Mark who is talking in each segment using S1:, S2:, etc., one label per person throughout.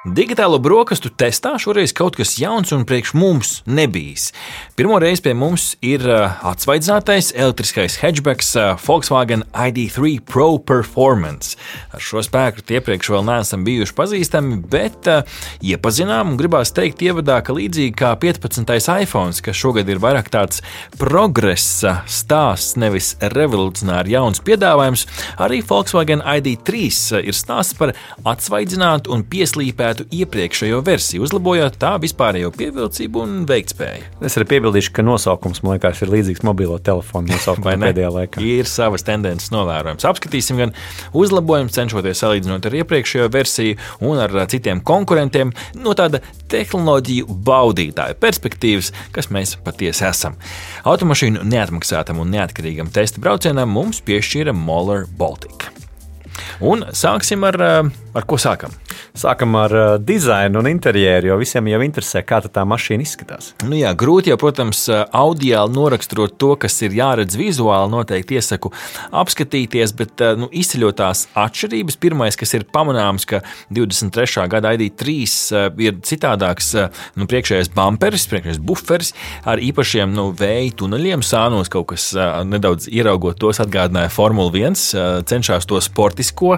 S1: Digitālo brokastu testā šoreiz kaut kas jauns un priekš mums nebijis. Pirmo reizi pie mums ir uh, atsvaidzinātais elektriskais hatchbacks uh, Volkswagen ID3 Pro Performance. Ar šo spēku iepriekš vēl neesam bijuši pazīstami, bet uh, iepazinām un gribās teikt ievadā, ka līdzīgi kā 15. iPhone, kas šogad ir vairāk tāds progresa stāsts, nevis revolucionāri jauns piedāvājums, arī Volkswagen ID3 ir stāsts par atsvaidzinātu un pieslīpētu uzlabētu iepriekšējo versiju, uzlabojot tā vispārējo pievilcību un veiktspēju.
S2: Es arī piebildīšu, ka nosaukums man liekas ir līdzīgs mobilo telefonu nosaukumam pēdējā laikā.
S1: Ir savas tendences novērojams. Apskatīsim gan uzlabojumus, cenšoties salīdzinot ar iepriekšējo versiju un ar citiem konkurentiem no tāda tehnoloģiju baudītāja perspektīvas, kas mēs patiesi esam. Automašīnu neatmaksātam un neatkarīgam testa braucienam mums piešķīra Moller Baltica. Un sāksim ar, ar ko sākam?
S2: Sākam ar uh, dizainu un interjeru, jo visiem jau interesē, kā tā mašīna izskatās.
S1: Nu jā, grūti jau, protams, audiāli noraksturot to, kas ir jāredz vizuāli. Noteikti iesaku apskatīties, bet uh, nu, izceļotās atšķirības. Pirmais, kas ir pamanāms, ka 23. gada ID3 uh, ir citādāks nu, priekšējais bumperis, priekšējais buferis ar īpašiem nu, vēja tuneļiem. Sānos kaut kas nedaudz ieraugot tos atgādināja Formula 1, cenšas to sportisko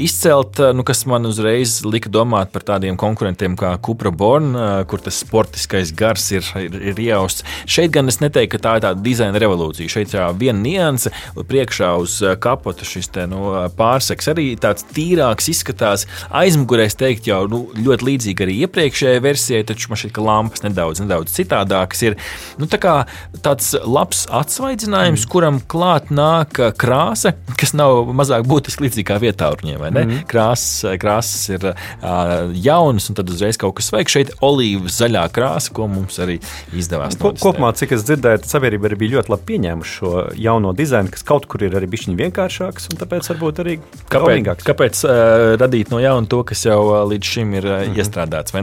S1: izcelt, nu, kas man uzreiz uzreiz lika domāt par tādiem konkurentiem kā Cupra Born, kur tas sportiskais gars ir, ir, ir iejausts. Šeit gan es neteiktu, ka tā ir tāda dizaina revolūcija. Šeit ir viena nianse, priekšā uz kapota šis te, nu, pārseks arī tāds tīrāks izskatās. Aizmugurē es teiktu, jau nu, ļoti līdzīgi arī iepriekšējai versijai, taču man šķiet, ka lampas nedaudz, nedaudz citādākas ir. Nu, tā kā tāds labs atsvaidzinājums, mm. kuram klāt nāk krāsa, kas nav mazāk būtiski līdzīga kā vietā vai ne? Mm. Krāsas, krāsas ir ir uh, jaunas, un tad uzreiz kaut kas svaigs. Šeit olīvas zaļā krāsa, ko mums arī izdevās.
S2: Ko, kopumā, cik es dzirdēju, sabiedrība arī bija ļoti labi pieņēmuši šo jauno dizainu, kas kaut kur ir arī bijis vienkāršāks, un tāpēc varbūt arī
S1: kāpēc, kāpēc uh, radīt no jauna to, kas jau uh, līdz šim ir uh, mm -hmm. iestrādāts?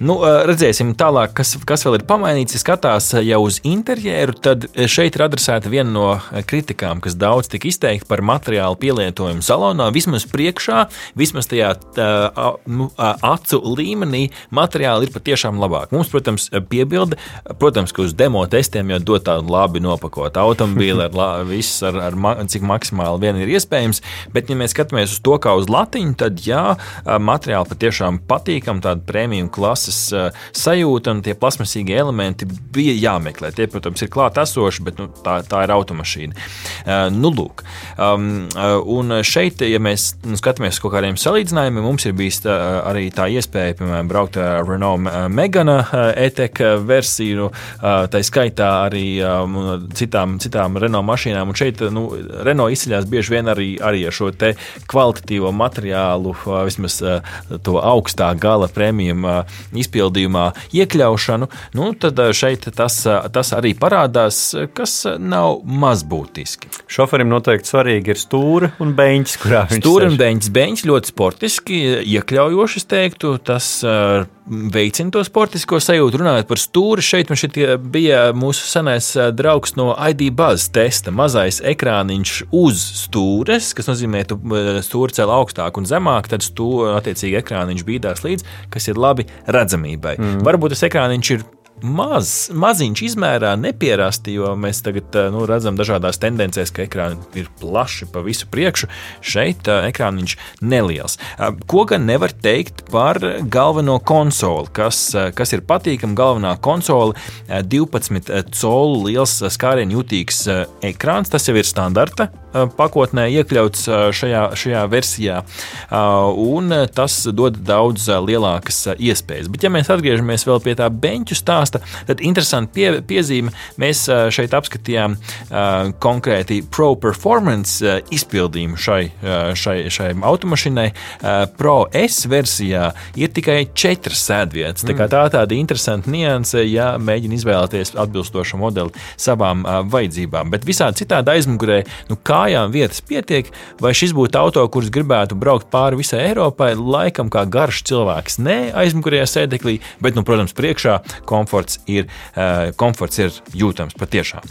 S1: Nu, uh, redzēsim tālāk, kas, kas vēl ir pamainīts. Ja skatās jau uz interjeru, tad šeit ir adresēta viena no kritikām, kas daudz tika izteikta par materiālu pielietojumu salonā, vismaz priekšā, vismaz tajā acu līmenī materiāli ir patiešām labāki. Mums, protams, piebilde, protams, ka uz demo testiem jau dod tādu labi nopakotu automobīli, ar visu, ar, ar cik maksimāli vien ir iespējams. Bet, ja mēs skatāmies uz to kā uz latiņu, tad jā, materiāli patiešām patīkam, tāda prēmiju klases sajūta un tie plasmasīgie elementi bija jāmeklē. Tie, protams, ir klāt esoši, bet nu, tā, tā ir automašīna. Nu, lūk, um, un šeit, ja mēs nu, skatāmies uz kaut kādiem salīdzinājumiem, mums ir bijis tā, arī tā iespēja, piemēram, braukt ar Renault Megana e-tech versiju, tā skaitā arī citām, citām Renault mašīnām. Un šeit nu, Renault izceļas bieži vien arī, arī ar šo kvalitatīvo materiālu, vismaz to augstā gala prēmijuma izpildījumā iekļaušanu. Nu, tad šeit tas, tas arī parādās, kas nav mazbūtiski.
S2: Šoferim noteikti svarīgi ir stūra un beņķis, kurā viņš ir.
S1: Stūra un beņķis, beņķis ļoti sportiski, iekļaujoši, es teiktu. Tas uh, veicina to sportisko sajūtu. Runājot par stūri, šeit man šeit bija mūsu senais draugs no ID Buzz testa. Mazais ekrāniņš uz stūres, kas nozīmē, ka stūri cēl augstāk un zemāk, tad stūri attiecīgi ekrāniņš bīdās līdzi, kas ir labi redzamībai. Mm. Varbūt tas ekrāniņš ir maz, maziņš izmērā, nepierasti, jo mēs tagad eh, nu, redzam dažādās tendencēs, ka ekrāni ir plaši pa visu priekšu. Šeit uh, ekrāniņš neliels. Uh, ko gan nevar teikt par galveno konsoli, kas, kas ir patīkama. Galvenā konsole uh, 12 colu liels skārienu jutīgs ekrāns. Tas jau ir standarta pakotnē iekļauts šajā, šajā versijā, un tas dod daudz lielākas iespējas. Bet, ja mēs atgriežamies pie tā beņķu stāsta, stāsta. Tad interesanti pie, piezīme, mēs šeit apskatījām konkrēti Pro Performance izpildījumu šai, šai, šai automašīnai. Pro S versijā ir tikai četras sēdvietas. Tā, tā ir tāda interesanta nianse, ja mēģina izvēlēties atbilstošu modeli savām vajadzībām. Bet visādi citādi aizmugurē, nu, kājām vietas pietiek, vai šis būtu auto, kurš gribētu braukt pāri visai Eiropai, laikam kā garš cilvēks. Nē, aizmugurējā sēdeklī, bet, nu, protams, priekšā komforts komforts ir, uh, komforts ir jūtams patiešām.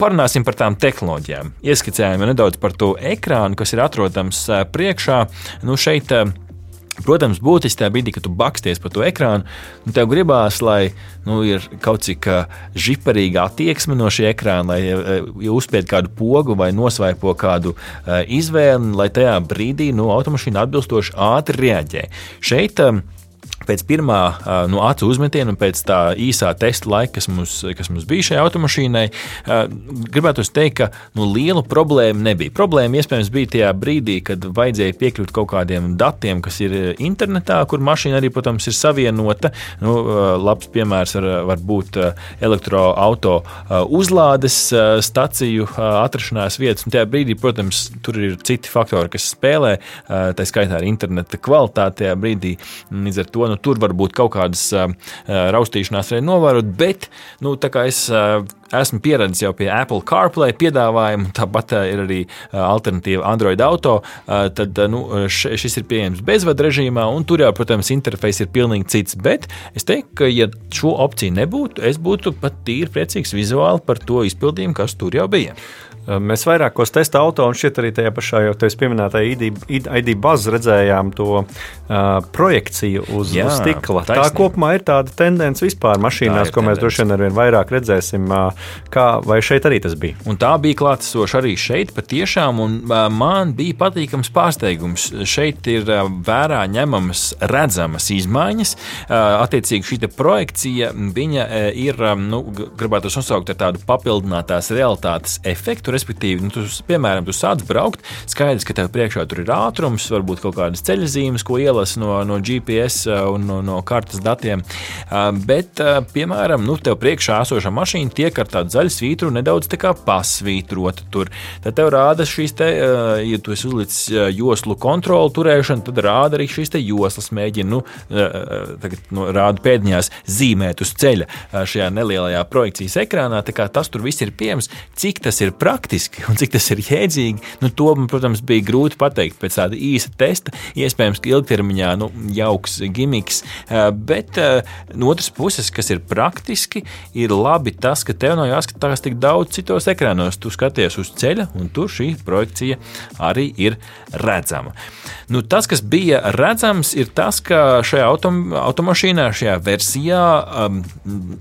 S1: Parunāsim par tām tehnoloģijām. Ieskicējām nedaudz par to ekrānu, kas ir atrodams uh, priekšā. Nu, šeit, uh, Protams, būtiski tajā brīdī, kad tu baksties pa to ekrānu, nu, tev gribās, lai nu, ir kaut cik žiparīga attieksme no šī ekrāna, lai ja uzspied kādu pogu vai nosvaipo kādu izvēli, lai tajā brīdī nu, automašīna atbilstoši ātri reaģē. Šeit pēc pirmā no acu uzmetiena un pēc tā īsā testa laika, kas mums, kas mums bija šai automašīnai, gribētu teikt, ka nu, liela problēma nebija. Problēma iespējams bija tajā brīdī, kad vajadzēja piekļūt kaut kādiem datiem, kas ir internetā, kur mašīna arī, protams, ir savienota. Nu, labs piemērs var, var būt elektroautorāta uzlādes staciju atrašanās vietas. Un tajā brīdī, protams, tur ir citi faktori, kas spēlē, tā skaitā arī interneta kvalitāte tajā brīdī. Līdz ar to nu, tur var būt kaut kādas raustīšanās arī novērot, bet nu, es esmu pieradis jau pie Apple CarPlay piedāvājuma, tāpat ir arī alternatīva Android auto, tad nu, šis ir pieejams bezvadu režīmā, un tur jau, protams, interfejs ir pilnīgi cits. Bet es teiktu, ka, ja šo opciju nebūtu, es būtu pat tīri priecīgs vizuāli par to izpildījumu, kas tur jau bija.
S2: Mēs vairākos testa auto un šeit arī tajā pašā jau tevis pieminētajā ID, ID bāzē redzējām to uh, projekciju uz, Jā, uz stikla. Taisnība. Tā kopumā ir tāda tendence vispār mašīnās, ko tendence. mēs droši vien arvien vairāk redzēsim. Uh, kā, vai šeit arī tas bija?
S1: Un tā bija klātesoša arī šeit patiešām, un uh, man bija patīkams pārsteigums. Šeit ir uh, vērā ņemamas redzamas izmaiņas. Uh, attiecīgi šī projekcija viņa uh, ir, um, nu, gribētu nosaukt ar tādu papildinātās realitātes efektu respektīvi, nu, tu, piemēram, tu sāc braukt, skaidrs, ka tev priekšā tur ir ātrums, varbūt kaut kādas ceļzīmes, ko ielasa no, no GPS uh, un no, no kartes datiem. Uh, bet, uh, piemēram, nu, tev priekšā esošā mašīna tiek ar tādu zaļu svītru nedaudz pasvītrota tur. Tad tev rāda šīs, te, ja tu esi uzlicis joslu kontroli turēšanu, tad rāda arī šīs joslas mēģina, nu, tagad nu, rāda pēdiņās zīmēt uz ceļa šajā nelielajā projekcijas ekrānā. Tas tur viss ir pieejams. Cik tas ir praktiski? Praktiski un cik tas ir jēdzīgi, nu, to man, protams, bija grūti pateikt pēc tāda īsa testa. Iespējams, ka ilgtermiņā nu, jauks gimiks, bet no otras puses, kas ir praktiski, ir labi tas, ka tev nav jāskatās tik daudz citos ekrānos. Tu skaties uz ceļa, un tur šī projekcija arī ir redzama. Nu, tas, kas bija redzams, ir tas, ka šajā autom, automašīnā, šajā versijā um,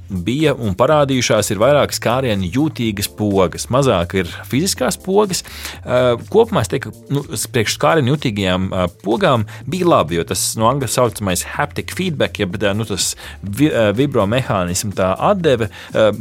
S1: bija un parādījušās vairākas kārienu jūtīgas pogas. Mazāk ir ir fiziskās pogas. Eh, kopumā es teiktu, ka nu, priekš skārienu jutīgajām eh, pogām bija labi, jo tas no angļu saucamais haptic feedback, jeb nu, tas vi, eh, vibro mehānismu tā atdeve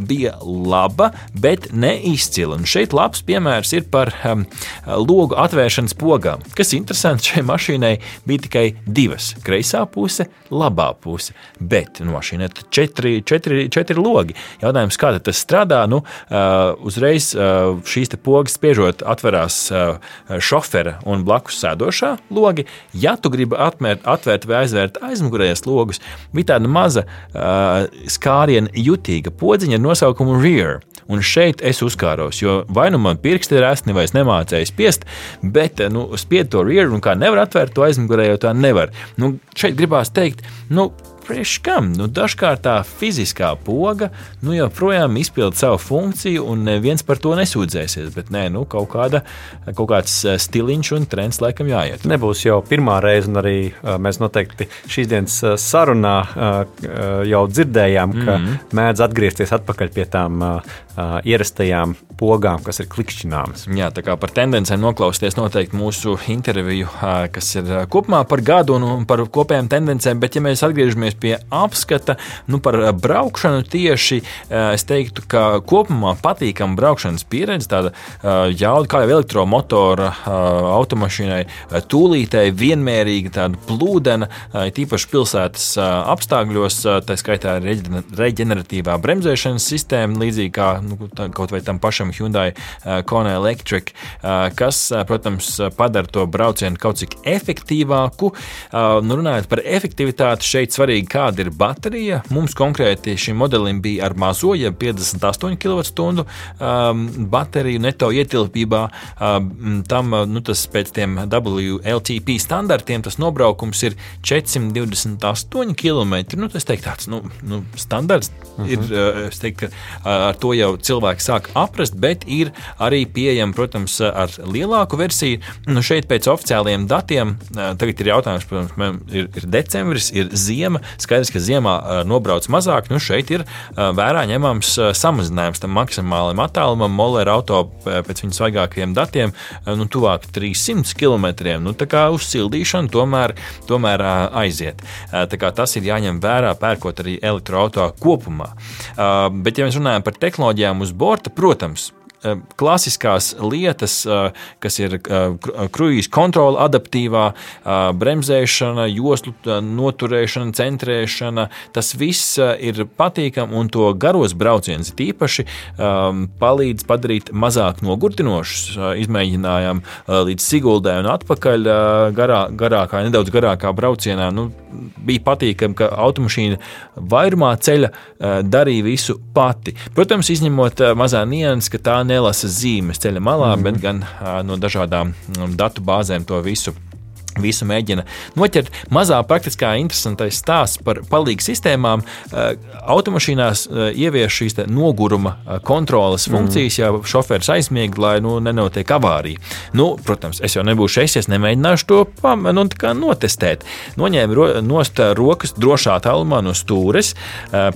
S1: bija laba, bet neizcila. Un šeit labs piemērs ir par um, logu atvēršanas pogām. Kas interesanti, šai mašīnai bija tikai divas - kreisā puse, labā puse. Bet nu, mašīnai ir četri, četri, četri logi. Jautājums, kā tas strādā? Nu, uh, uzreiz uh, šīs pogas spiežot, atverās šofera un blakus sēdošā logi. Ja tu gribi atmērt, atvērt vai aizvērt aizmugurējās logus, bija tāda maza skāriena jutīga podziņa ar nosaukumu rear. Un šeit es uzkāros, jo vai nu man pirksti ir esni, vai es nemācēju spiest, bet nu, spied to rear un kā nevar atvērt to aizmugurējo, tā nevar. Nu, šeit gribās teikt, nu, priekš kam? Nu, dažkārt tā fiziskā poga nu, joprojām izpilda savu funkciju, un neviens par to nesūdzēsies. Bet nē, nu, kaut, kāda, kaut kāds eh, stiliņš un trends laikam jāiet.
S2: Nebūs jau pirmā reize, un arī eh, mēs noteikti šīs dienas eh, sarunā jau dzirdējām, ka mm -hmm. mēdz atgriezties atpakaļ pie tām ierastajām pogām, kas ir klikšķināmas.
S1: Jā, tā kā par tendencēm noklausīties noteikti mūsu interviju, kas ir kopumā par gadu un par kopējām tendencēm, bet ja mēs atgriežamies pie apskata. Nu, par eh, braukšanu tieši eh, es teiktu, ka kopumā patīkama braukšanas pieredze, tāda eh, jauda kā jau elektromotora automašīnai, tūlītēji vienmērīga, tāda plūdena, tīpaši pilsētas apstākļos, tā skaitā reģeneratīvā bremzēšanas sistēma, līdzīgi kā nu, kaut vai tam pašam Hyundai Kona Electric, kas, protams, padara to braucienu kaut cik efektīvāku. Nu, runājot par efektivitāti, šeit svarīgi kāda ir baterija. Mums konkrēti šim modelim bija ar mazo, ja 58 kWh um, bateriju neto ietilpībā. Um, tam nu, tas pēc tiem WLTP standartiem tas nobraukums ir 428 km. Nu, tas teiktu, tāds nu, nu, standarts uh -huh. ir. Uh, teiktu, ka ar to jau cilvēki sāk aprast, bet ir arī pieejama, protams, ar lielāku versiju. Nu, šeit pēc oficiālajiem datiem tagad ir jautājums, protams, ir, ir decembris, ir ziema. Skaidrs, ka ziemā nobrauc mazāk. Nu, šeit ir vērā ņemams samazinājums tam maksimālajam attālumam. Molera auto pēc viņa svaigākajiem datiem nu, tuvāk 300 km. Nu, tā kā uzsildīšana tomēr, tomēr aiziet. Tas ir jāņem vērā, pērkot arī elektroautorātu kopumā. Bet, ja mēs runājam par tehnoloģijām uz borta, protams, klasiskās lietas, eh, kas ir eh, kruīzes kontrole, adaptīvā bremzēšana, joslu noturēšana, centrēšana. Tas viss ir patīkami un to garos braucienus īpaši palīdz padarīt mazāk nogurdinošus. Izmēģinājām līdz Siguldai un atpakaļ garā, garākā, nedaudz garākā braucienā. Nu, bija patīkami, ka automašīna vairumā ceļa darīja visu pati. Protams, izņemot mazā nianses, ka tā nelasa zīmes ceļa malā, mm -hmm. bet gan no dažādām datu bāzēm to visu visu mēģina noķert. Mazā praktiskā interesantais stāsts par palīgu sistēmām. Eh, automašīnās eh, ievieš šīs noguruma eh, kontrolas mhm. funkcijas, mm. ja šoferis aizmieg, lai nu, nenotiek avārija. Nu, protams, es jau nebūšu es, es nemēģināšu to pam, nu, notestēt. Noņēmu ro, nost rokas drošā tālumā no stūres.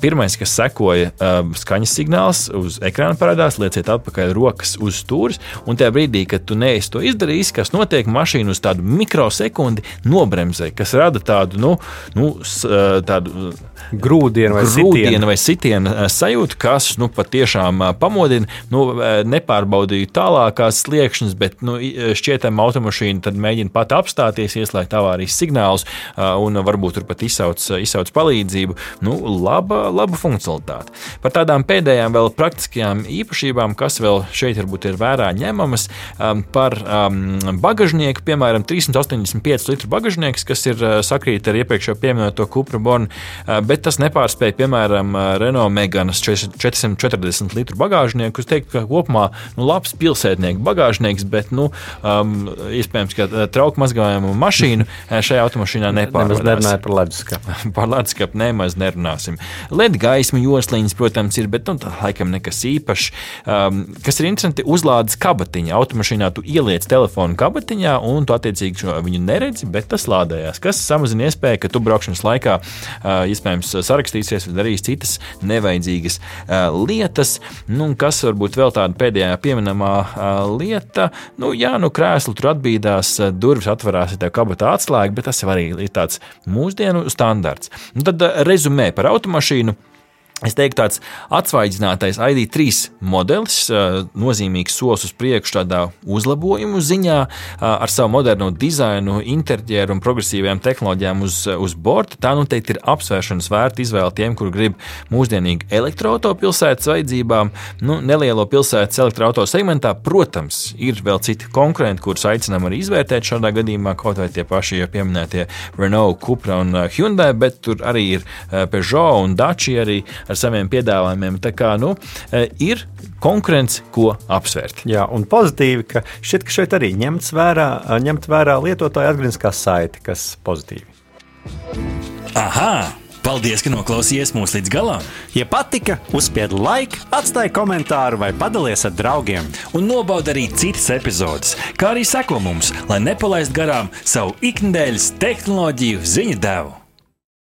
S1: Pirmais, kas sekoja, skaņas signāls uz ekrāna parādās, lieciet atpakaļ rokas uz stūres, un tajā brīdī, kad tu neesi to izdarījis, kas notiek, mašīna uz tādu mikrosekundu sekundi nobremzē, kas rada tādu, nu, nu tādu
S2: grūdienu vai grūdienu
S1: vai sitienu sajūtu, kas nu, patiešām pamodina. Nu, nepārbaudīju tālākās sliekšņas, bet nu, šķietam automašīna mēģina pat apstāties, ieslēgt avārijas signālus un varbūt tur pat izsauc, izsauc palīdzību. Nu, laba, laba funkcionalitāte. Par tādām pēdējām vēl praktiskajām īpašībām, kas vēl šeit varbūt ir vērā ņemamas, par um, bagažnieku, piemēram, 385 litru bagažnieks, kas ir sakrīt ar iepriekšējo pieminēto Cupra Bornu, bet tas nepārspēja, piemēram, Renault Meganas 440 litru bagāžnieku. Es teiktu, ka kopumā nu, labs pilsētnieku bagāžnieks, bet nu, um, iespējams, ka trauku mazgājumu mašīnu šajā automašīnā nepārspēja.
S2: Mēs nerunājam par leduskapu.
S1: par leduskapu nemaz nerunāsim. LED gaismu josliņas, protams, ir, bet nu, tā laikam nekas īpašs. Um, kas ir interesanti, uzlādes kabatiņa. Automašīnā tu ieliec telefonu kabatiņā un tu attiecīgi viņu neredzi, bet tas lādējās. Kas samazina iespēju, ka tu braukšanas laikā uh, iespējams sarakstīsies vai darīs citas nevajadzīgas uh, lietas. Nu, kas varbūt vēl tāda pēdējā pieminamā uh, lieta, nu, jā, nu, krēslu tur atbīdās, durvis atverās, ja tev kabatā atslēga, bet tas arī ir tāds mūsdienu standarts. Nu, tad rezumē par automašīnu. Es teiktu, tāds atsvaidzinātais ID3 modelis, nozīmīgs solis uz priekšu tādā uzlabojumu ziņā, ar savu moderno dizainu, interjeru un progresīvajām tehnoloģijām uz, uz borta. Tā noteikti ir apsvēršanas vērta izvēle tiem, kur grib mūsdienīgu elektroautopilsētas vajadzībām. Nu, nelielo pilsētas elektroautorāta segmentā, protams, ir vēl citi konkurenti, kurus aicinām arī izvērtēt šādā gadījumā, kaut vai tie paši jau pieminētie Renault, Cupra un Hyundai, bet tur arī ir Peugeot un Dacia arī ar saviem piedāvājumiem. Tā kā nu, e, ir konkurence, ko apsvērt.
S2: Jā, un pozitīvi, ka šķiet, ka šeit arī ņemts vērā, ņemt vērā lietotāja atgriezniskā saite, kas pozitīvi.
S3: Aha! Paldies, ka noklausījāties mūsu līdz galam!
S2: Ja patika, uzspiediet like, atstājiet komentāru vai padalieties ar draugiem.
S3: Un nobaudiet arī citas epizodes, kā arī sekot mums, lai nepalaistu garām savu ikdienas tehnoloģiju ziņu devumu.